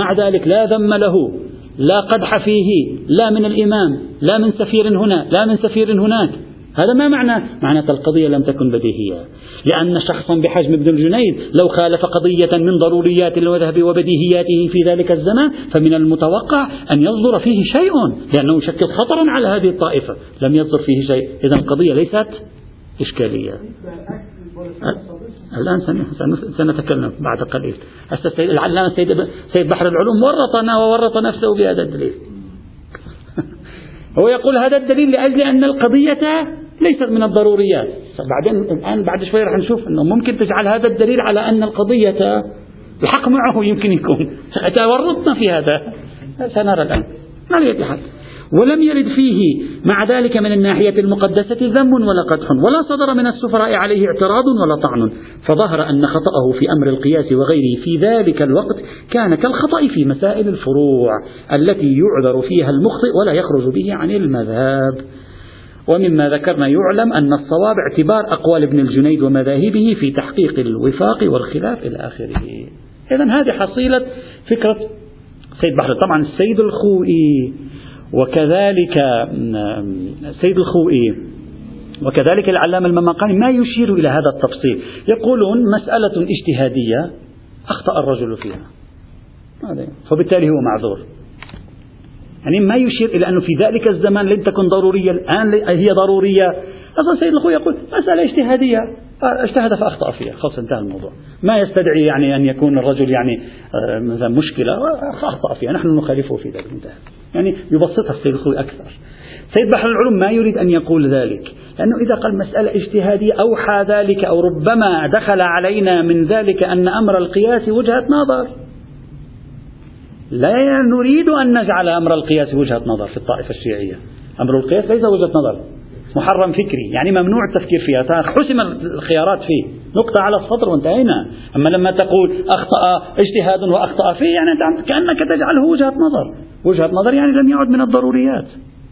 مع ذلك لا ذم له. لا قدح فيه. لا من الإمام. لا من سفير هنا. لا من سفير هناك. هذا ما معنى؟ معنى القضية لم تكن بديهية. لأن شخصا بحجم ابن الجنيد لو خالف قضية من ضروريات المذهب وبديهياته في ذلك الزمان فمن المتوقع أن يصدر فيه شيء لأنه يشكل خطرا على هذه الطائفة. لم يصدر فيه شيء. إذا القضية ليست إشكالية. الآن سنتكلم بعد قليل. العلامة السيد سيد بحر العلوم ورطنا وورط نفسه بهذا الدليل. <laughs> هو يقول هذا الدليل لأجل أن القضية ليست من الضروريات. بعدين الآن بعد شوي راح نشوف أنه ممكن تجعل هذا الدليل على أن القضية الحق معه يمكن يكون. <laughs> تورطنا في هذا. سنرى الآن. ما حال ولم يرد فيه مع ذلك من الناحية المقدسة ذم ولا قدح ولا صدر من السفراء عليه اعتراض ولا طعن. فظهر أن خطأه في أمر القياس وغيره في ذلك الوقت كان كالخطأ في مسائل الفروع التي يعذر فيها المخطئ ولا يخرج به عن المذهب. ومما ذكرنا يعلم أن الصواب اعتبار أقوال ابن الجنيد ومذاهبه في تحقيق الوفاق والخلاف إلى آخره. إذا هذه حصيلة فكرة سيد بحر. طبعا السيد الخوئي وكذلك سيد الخوئي وكذلك العلامة المماقاني ما يشير إلى هذا التفصيل. يقولون مسألة اجتهادية أخطأ الرجل فيها. فبالتالي هو معذور. يعني ما يشير إلى أنه في ذلك الزمان لم تكن ضرورية الآن هي ضرورية. أصلا سيد الخوي يقول مسألة اجتهادية اجتهد فأخطأ فيها. خلاص انتهى الموضوع. ما يستدعي يعني أن يكون الرجل يعني آه، مثلا مشكلة أخطأ فيها. نحن نخالفه في ذلك. انتهى. يعني يبسطها السيد الخوي أكثر. سيد بحر العلوم ما يريد أن يقول ذلك لأنه إذا قال مسألة اجتهادية أوحى ذلك أو ربما دخل علينا من ذلك أن أمر القياس وجهة نظر. لا نريد أن نجعل أمر القياس وجهة نظر في الطائفة الشيعية. أمر القياس ليس وجهة نظر محرم فكري يعني ممنوع التفكير فيها. حسم الخيارات فيه. نقطة على السطر وانتهينا. أما لما تقول أخطأ اجتهاد وأخطأ فيه يعني أنت كأنك تجعله وجهة نظر. وجهة نظر يعني لم يعد من الضروريات.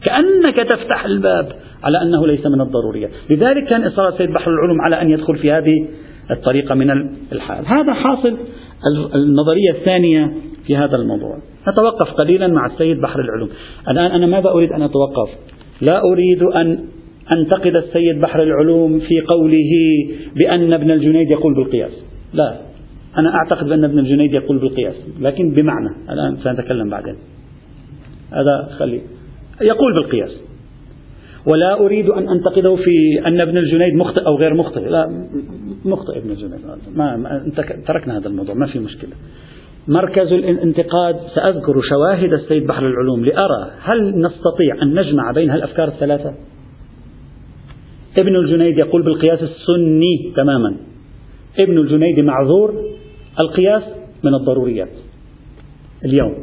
كأنك تفتح الباب على أنه ليس من الضروريات. لذلك كان إصرار سيد بحر العلوم على أن يدخل في هذه الطريقة من الحال. هذا حاصل النظرية الثانية في هذا الموضوع. نتوقف قليلا مع السيد بحر العلوم. الآن أنا ماذا أريد أن أتوقف؟ لا أريد أن أنتقد السيد بحر العلوم في قوله بأن ابن الجنيد يقول بالقياس. لا أنا أعتقد بأن ابن الجنيد يقول بالقياس لكن بمعنى. الآن سنتكلم بعدين. هذا خلي يقول بالقياس. ولا أريد أن أنتقده في أن ابن الجنيد مخطئ أو غير مخطئ. لا مخطئ ابن الجنيد. ما, تركنا هذا الموضوع ما في مشكلة. مركز الانتقاد سأذكر شواهد السيد بحر العلوم لأرى هل نستطيع أن نجمع بين هالأفكار الثلاثة؟ ابن الجنيد يقول بالقياس السني تماما. ابن الجنيد معذور القياس من الضروريات. اليوم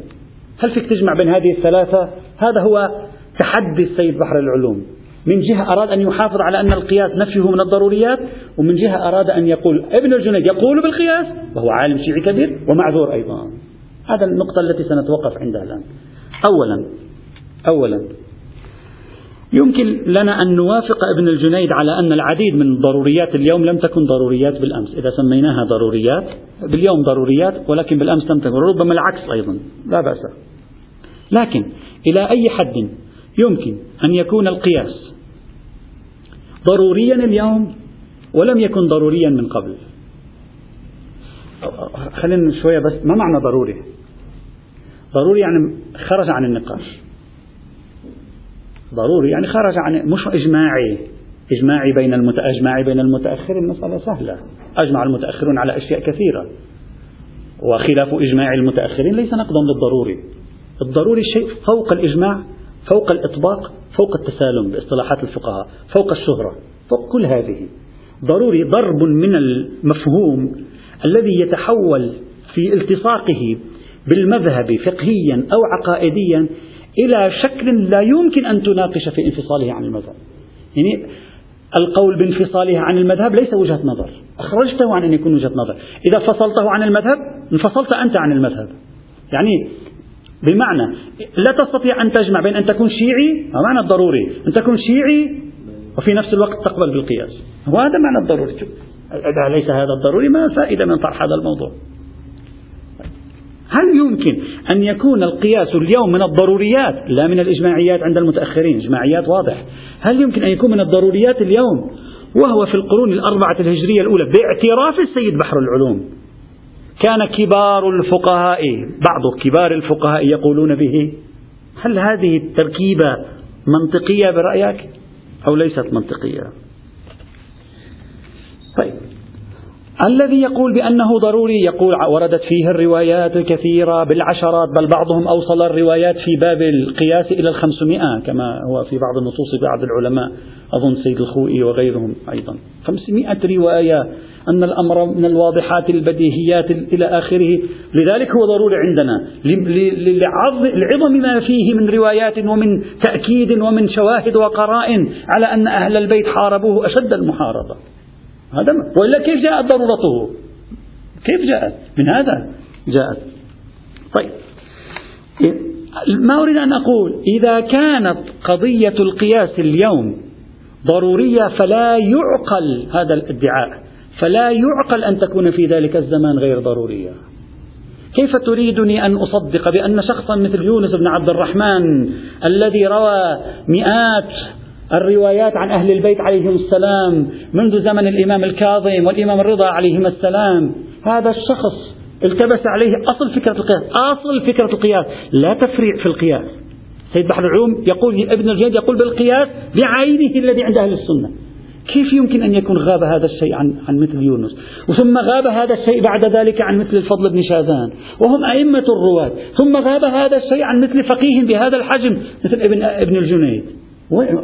هل فيك تجمع بين هذه الثلاثة؟ هذا هو تحدي السيد بحر العلوم. من جهة أراد أن يحافظ على أن القياس نفيه من الضروريات ومن جهة أراد أن يقول ابن الجنيد يقول بالقياس وهو عالم شيعي كبير ومعذور أيضا. هذا النقطة التي سنتوقف عندها الآن. أولا أولا يمكن لنا أن نوافق ابن الجنيد على أن العديد من ضروريات اليوم لم تكن ضروريات بالأمس. إذا سميناها ضروريات باليوم ضروريات ولكن بالأمس لم تكن. ربما العكس أيضا لا بأس. لكن إلى أي حد يمكن أن يكون القياس ضروريا اليوم ولم يكن ضروريا من قبل؟ خلينا شوية بس ما معنى ضروري؟ ضروري يعني خرج عن النقاش. ضروري يعني خرج عن مش إجماعي إجماعي بين المتأجماعي بين المتأخرين المسألة سهلة. أجمع المتأخرون على أشياء كثيرة. وخلاف إجماع المتأخرين ليس نقضا للضروري. الضروري شيء فوق الإجماع فوق الإطباق فوق التسالم باصطلاحات الفقهاء فوق الشهرة فوق كل هذه. ضروري ضرب من المفهوم الذي يتحول في التصاقه بالمذهب فقهيا أو عقائديا إلى شكل لا يمكن أن تناقش في انفصاله عن المذهب. يعني القول بانفصاله عن المذهب ليس وجهة نظر. أخرجته عن أن يكون وجهة نظر. إذا فصلته عن المذهب انفصلت أنت عن المذهب. يعني بمعنى لا تستطيع أن تجمع بين أن تكون شيعي معنى الضروري أن تكون شيعي وفي نفس الوقت تقبل بالقياس. وهذا معنى الضروري. إذا ليس هذا الضروري ما الفائدة من طرح هذا الموضوع. هل يمكن أن يكون القياس اليوم من الضروريات؟ لا من الإجماعيات عند المتأخرين إجماعيات واضح. هل يمكن أن يكون من الضروريات اليوم وهو في القرون الأربعة الهجرية الأولى باعتراف السيد بحر العلوم؟ كان كبار الفقهاء بعض كبار الفقهاء يقولون به هل هذه التركيبة منطقية برأيك أو ليست منطقية؟ طيب. الذي يقول بأنه ضروري يقول وردت فيه الروايات الكثيرة بالعشرات بل بعضهم أوصل الروايات في باب القياس إلى الخمسمائة كما هو في بعض النصوص بعض العلماء أظن سيد الخوئي وغيرهم أيضا. خمسمائة رواية أن الأمر من الواضحات البديهيات إلى آخره. لذلك هو ضروري عندنا. لعظم ما فيه من روايات ومن تأكيد ومن شواهد وقرائن على أن أهل البيت حاربوه أشد المحاربة. هذا وإلا كيف جاءت ضرورته؟ كيف جاءت؟ من هذا جاءت. طيب. ما أريد أن أقول؟ إذا كانت قضية القياس اليوم ضرورية فلا يعقل هذا الادعاء. فلا يعقل أن تكون في ذلك الزمان غير ضرورية. كيف تريدني أن أصدق بأن شخصا مثل يونس بن عبد الرحمن الذي روى مئات الروايات عن أهل البيت عليهم السلام منذ زمن الإمام الكاظم والإمام الرضا عليهما السلام. هذا الشخص التبس عليه أصل فكرة القياس أصل فكرة القياس لا تفريع في القياس. سيد بحر العلوم يقول ابن الجيد يقول بالقياس بعينه الذي عند أهل السنة. كيف يمكن أن يكون غاب هذا الشيء عن, عن مثل يونس؟ ثم غاب هذا الشيء بعد ذلك عن مثل الفضل بن شاذان. وهم أئمة الرواة. ثم غاب هذا الشيء عن مثل فقيه بهذا الحجم مثل ابن, ابن الجنيد.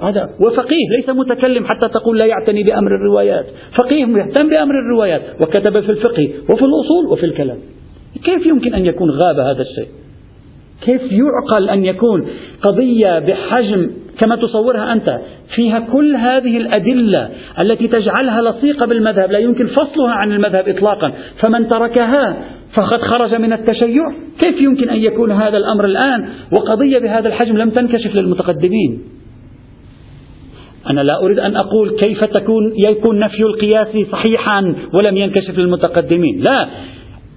هذا وفقيه ليس متكلم حتى تقول لا يعتني بأمر الروايات. فقيه يهتم بأمر الروايات وكتب في الفقه وفي الأصول وفي الكلام. كيف يمكن أن يكون غاب هذا الشيء؟ كيف يعقل أن يكون قضية بحجم كما تصورها أنت فيها كل هذه الأدلة التي تجعلها لصيقة بالمذهب لا يمكن فصلها عن المذهب إطلاقا. فمن تركها فقد خرج من التشيع. كيف يمكن أن يكون هذا الأمر الآن وقضية بهذا الحجم لم تنكشف للمتقدمين؟ أنا لا أريد أن أقول كيف تكون يكون نفي القياس صحيحا ولم ينكشف للمتقدمين. لا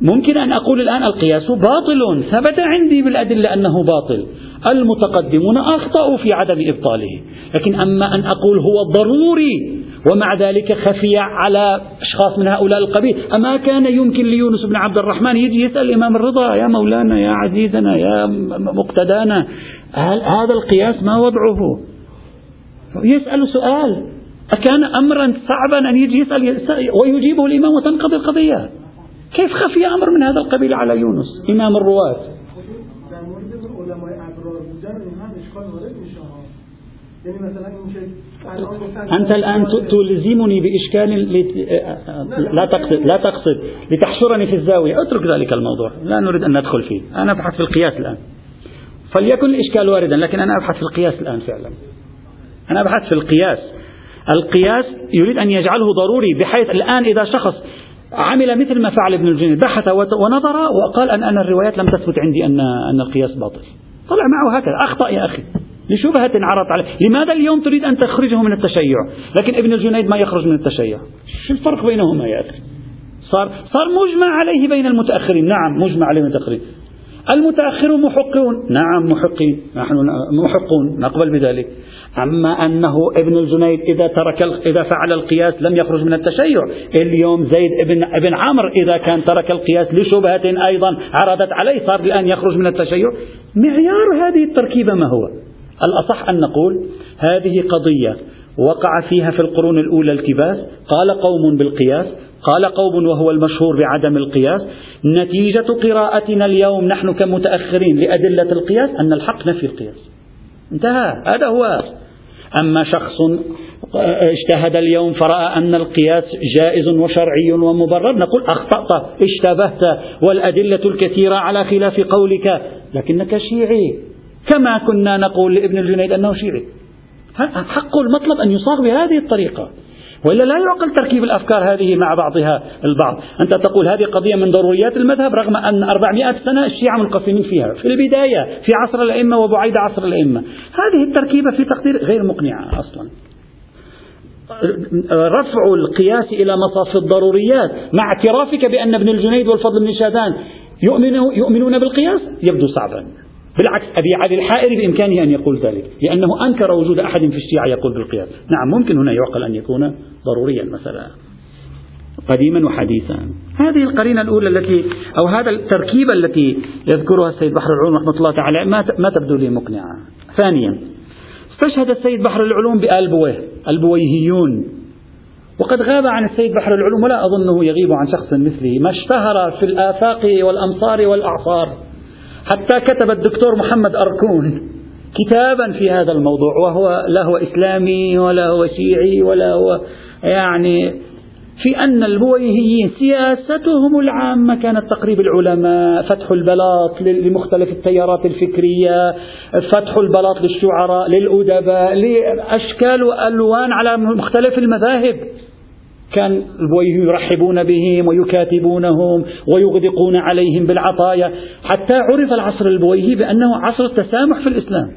ممكن أن أقول الآن القياس باطل ثبت عندي بالأدلة أنه باطل. المتقدمون أخطأوا في عدم إبطاله. لكن أما أن أقول هو ضروري ومع ذلك خفي على أشخاص من هؤلاء القبيل. أما كان يمكن ليونس بن عبد الرحمن يجي يسأل الإمام الرضا يا مولانا يا عزيزنا يا مقتدانا هل هذا القياس ما وضعه؟ يسأل سؤال. أكان أمرا صعبا أن يجي يسأل ويجيبه الإمام وتنقضي القضية. كيف خفي أمر من هذا القبيل على يونس إمام الرواة؟ أنت الآن تلزمني بإشكال لا تقصد لا تقصد لتحشرني في الزاوية. اترك ذلك الموضوع لا نريد أن ندخل فيه. أنا أبحث في القياس الآن. فليكن الإشكال واردا لكن أنا أبحث في القياس الآن فعلا. أنا أبحث في القياس. القياس يريد أن يجعله ضروري بحيث الآن إذا شخص عمل مثل ما فعل ابن الجنيد بحث ونظر وقال أن أنا الروايات لم تثبت عندي أن أن القياس باطل. طلع معه هكذا. أخطأ يا أخي. لشبهة عرضت عليه. لماذا اليوم تريد أن تخرجه من التشيع؟ لكن ابن الجنيد ما يخرج من التشيع. شو الفرق بينهما يا أخي؟ صار صار مجمع عليه بين المتأخرين. نعم مجمع عليه المتأخرين. المتأخرون محقون. نعم محقين. نحن محقون. نقبل بذلك. أما أنه ابن الجنيد إذا ترك إذا فعل القياس لم يخرج من التشيع. اليوم زيد ابن ابن عمرو إذا كان ترك القياس لشبهة أيضا عرضت عليه صار الآن يخرج من التشيع. معيار هذه التركيبة ما هو؟ الأصح أن نقول هذه قضية وقع فيها في القرون الأولى التباس قال قوم بالقياس قال قوم وهو المشهور بعدم القياس. نتيجة قراءتنا اليوم نحن كمتأخرين لأدلة القياس أن الحق نفي القياس. انتهى هذا هو. أما شخص اجتهد اليوم فرأى أن القياس جائز وشرعي ومبرر نقول أخطأت اشتبهت والأدلة الكثيرة على خلاف قولك لكنك شيعي. كما كنا نقول لابن الجنيد أنه شيعي. حق المطلب أن يصاغ بهذه الطريقة؟ وإلا لا يعقل تركيب الأفكار هذه مع بعضها البعض. أنت تقول هذه قضية من ضروريات المذهب رغم أن 400 سنة الشيعة منقسمين فيها في البداية في عصر الأئمة وبعيد عصر الأئمة. هذه التركيبة في تقدير غير مقنعة أصلا. رفع القياس إلى مصاف الضروريات مع اعترافك بأن ابن الجنيد والفضل بن شاذان يؤمنون بالقياس يبدو صعبا. بالعكس أبي علي الحائري بإمكانه أن يقول ذلك لأنه أنكر وجود أحد في الشيعة يقول بالقياس. نعم ممكن هنا يعقل أن يكون ضروريا مثلا. قديما وحديثا. هذه القرينة الأولى التي أو هذا التركيبة التي يذكرها السيد بحر العلوم رحمة الله تعالى ما ما تبدو لي مقنعة. ثانيا استشهد السيد بحر العلوم بآل بويه البويهيون. وقد غاب عن السيد بحر العلوم ولا أظنه يغيب عن شخص مثله ما اشتهر في الآفاق والأمصار والأعصار. حتى كتب الدكتور محمد أركون كتابا في هذا الموضوع وهو لا هو إسلامي ولا هو شيعي ولا هو يعني في أن البويهيين سياستهم العامة كانت تقريب العلماء فتح البلاط لمختلف التيارات الفكرية فتح البلاط للشعراء للأدباء لأشكال وألوان على مختلف المذاهب. كان يرحبون بهم ويكاتبونهم ويغدقون عليهم بالعطايا. حتى عرف العصر البويهي بأنه عصر التسامح في الإسلام.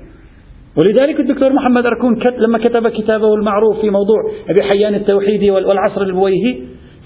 ولذلك الدكتور محمد أركون لما كتب كتابه المعروف في موضوع أبي حيان التوحيدي والعصر البويهي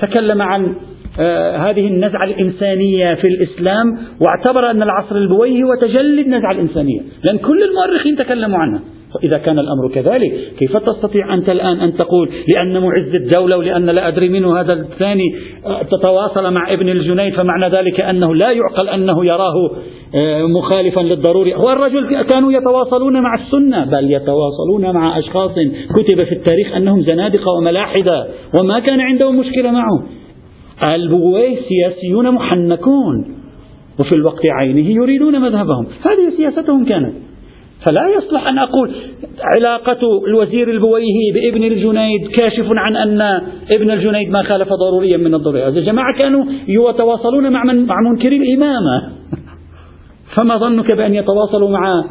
تكلم عن آه هذه النزعة الإنسانية في الإسلام واعتبر أن العصر البويهي هو تجلي النزعة الإنسانية. لأن كل المؤرخين تكلموا عنها. إذا كان الأمر كذلك كيف تستطيع أنت الآن أن تقول لأن معز الدولة ولأن لا أدري منه هذا الثاني آه، تتواصل مع ابن الجنيد فمعنى ذلك أنه لا يعقل أنه يراه آه، مخالفا للضروري. هو الرجل كانوا يتواصلون مع السنة بل يتواصلون مع أشخاص كتب في التاريخ أنهم زنادقة وملاحدة وما كان عندهم مشكلة معهم. البويه سياسيون محنكون وفي الوقت عينه يريدون مذهبهم. هذه سياستهم كانت. فلا يصلح أن أقول علاقة الوزير البويهي بابن الجنيد كاشف عن أن ابن الجنيد ما خالف ضروريا من الضروريات الجماعة كانوا يتواصلون مع, من مع منكري الإمامة. <laughs> فما ظنك بأن يتواصلوا مع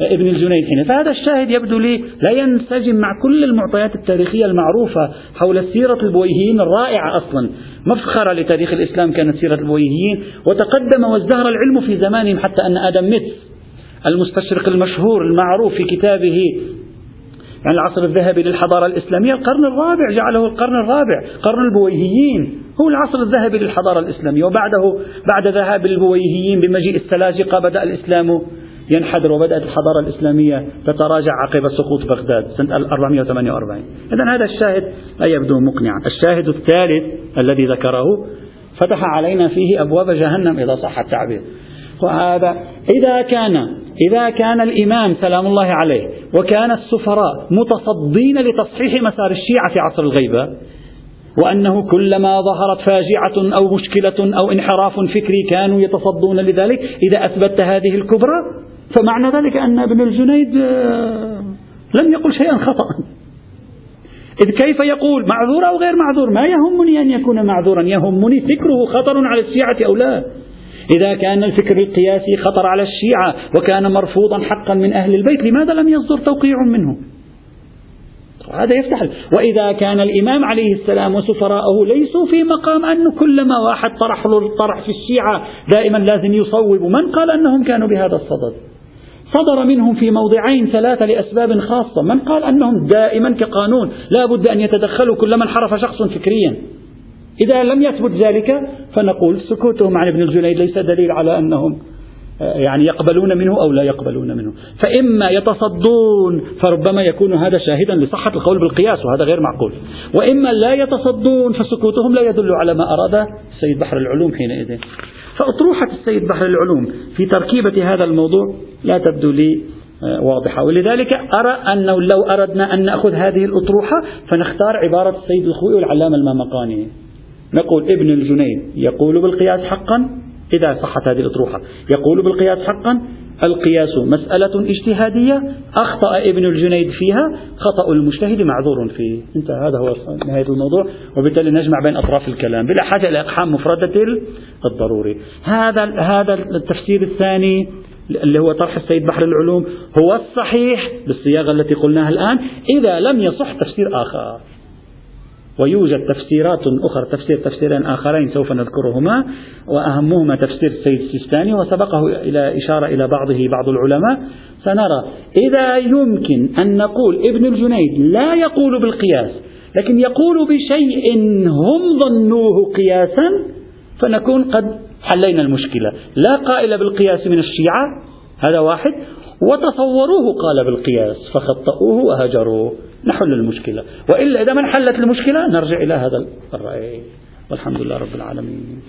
ابن الجنيد حين؟ فهذا الشاهد يبدو لي لا ينسجم مع كل المعطيات التاريخية المعروفة حول سيرة البويهيين الرائعة أصلا. مفخرة لتاريخ الإسلام كانت سيرة البويهيين وتقدم وازدهر العلم في زمانهم حتى أن آدم ميتس المستشرق المشهور المعروف في كتابه يعني العصر الذهبي للحضارة الإسلامية القرن الرابع جعله القرن الرابع قرن البويهيين هو العصر الذهبي للحضارة الإسلامية وبعده بعد ذهاب البويهيين بمجيء السلاجقة بدأ الإسلام ينحدر وبدأت الحضارة الإسلامية تتراجع عقب سقوط بغداد سنة 448 إذا هذا الشاهد لا يبدو مقنعا. الشاهد الثالث الذي ذكره فتح علينا فيه أبواب جهنم إذا صح التعبير. وهذا إذا كان إذا كان الإمام سلام الله عليه وكان السفراء متصدين لتصحيح مسار الشيعة في عصر الغيبة وأنه كلما ظهرت فاجعة أو مشكلة أو انحراف فكري كانوا يتصدون لذلك إذا أثبتت هذه الكبرى فمعنى ذلك أن ابن الجنيد آه، لم يقل شيئا خطأ إذ كيف يقول معذور أو غير معذور؟ ما يهمني أن يكون معذورا يهمني فكره خطر على الشيعة أو لا. إذا كان الفكر القياسي خطر على الشيعة وكان مرفوضا حقا من أهل البيت لماذا لم يصدر توقيع منه؟ هذا يفتح وإذا كان الإمام عليه السلام وسفراءه ليسوا في مقام أنه كلما واحد طرح له الطرح في الشيعة دائما لازم يصوب. من قال أنهم كانوا بهذا الصدد؟ صدر منهم في موضعين ثلاثة لأسباب خاصة. من قال أنهم دائما كقانون لا بد أن يتدخلوا كلما انحرف شخص فكريا. إذا لم يثبت ذلك فنقول سكوتهم عن ابن الجنيد ليس دليل على أنهم آه، يعني يقبلون منه أو لا يقبلون منه. فإما يتصدون فربما يكون هذا شاهدا لصحة القول بالقياس وهذا غير معقول. وإما لا يتصدون فسكوتهم لا يدل على ما أراد السيد بحر العلوم حينئذ. فأطروحة السيد بحر العلوم في تركيبة هذا الموضوع لا تبدو لي آه، واضحة. ولذلك أرى أنه لو أردنا أن نأخذ هذه الأطروحة فنختار عبارة السيد الخوئي والعلامة المامقاني. نقول ابن الجنيد يقول بالقياس حقا إذا صحت هذه الأطروحة. يقول بالقياس حقا القياس مسألة اجتهادية أخطأ ابن الجنيد فيها خطأ المجتهد معذور فيه. انتهى هذا هو نهاية الموضوع وبالتالي نجمع بين أطراف الكلام. بلا حاجة إلى إقحام مفردة الضروري. هذا هذا التفسير الثاني اللي هو طرح السيد بحر العلوم هو الصحيح بالصياغة التي قلناها الآن إذا لم يصح تفسير آخر. ويوجد تفسيرات أخرى تفسير تفسيرين آخرين سوف نذكرهما وأهمهما تفسير السيد السيستاني وسبقه إلى إشارة إلى بعضه بعض العلماء. سنرى إذا يمكن أن نقول ابن الجنيد لا يقول بالقياس لكن يقول بشيء هم ظنوه قياسا فنكون قد حلينا المشكلة. لا قائل بالقياس من الشيعة هذا واحد وتصوروه قال بالقياس فخطأوه وهجروه. نحل المشكلة. وإلا إذا ما انحلت المشكلة نرجع إلى هذا الرأي. والحمد لله رب العالمين.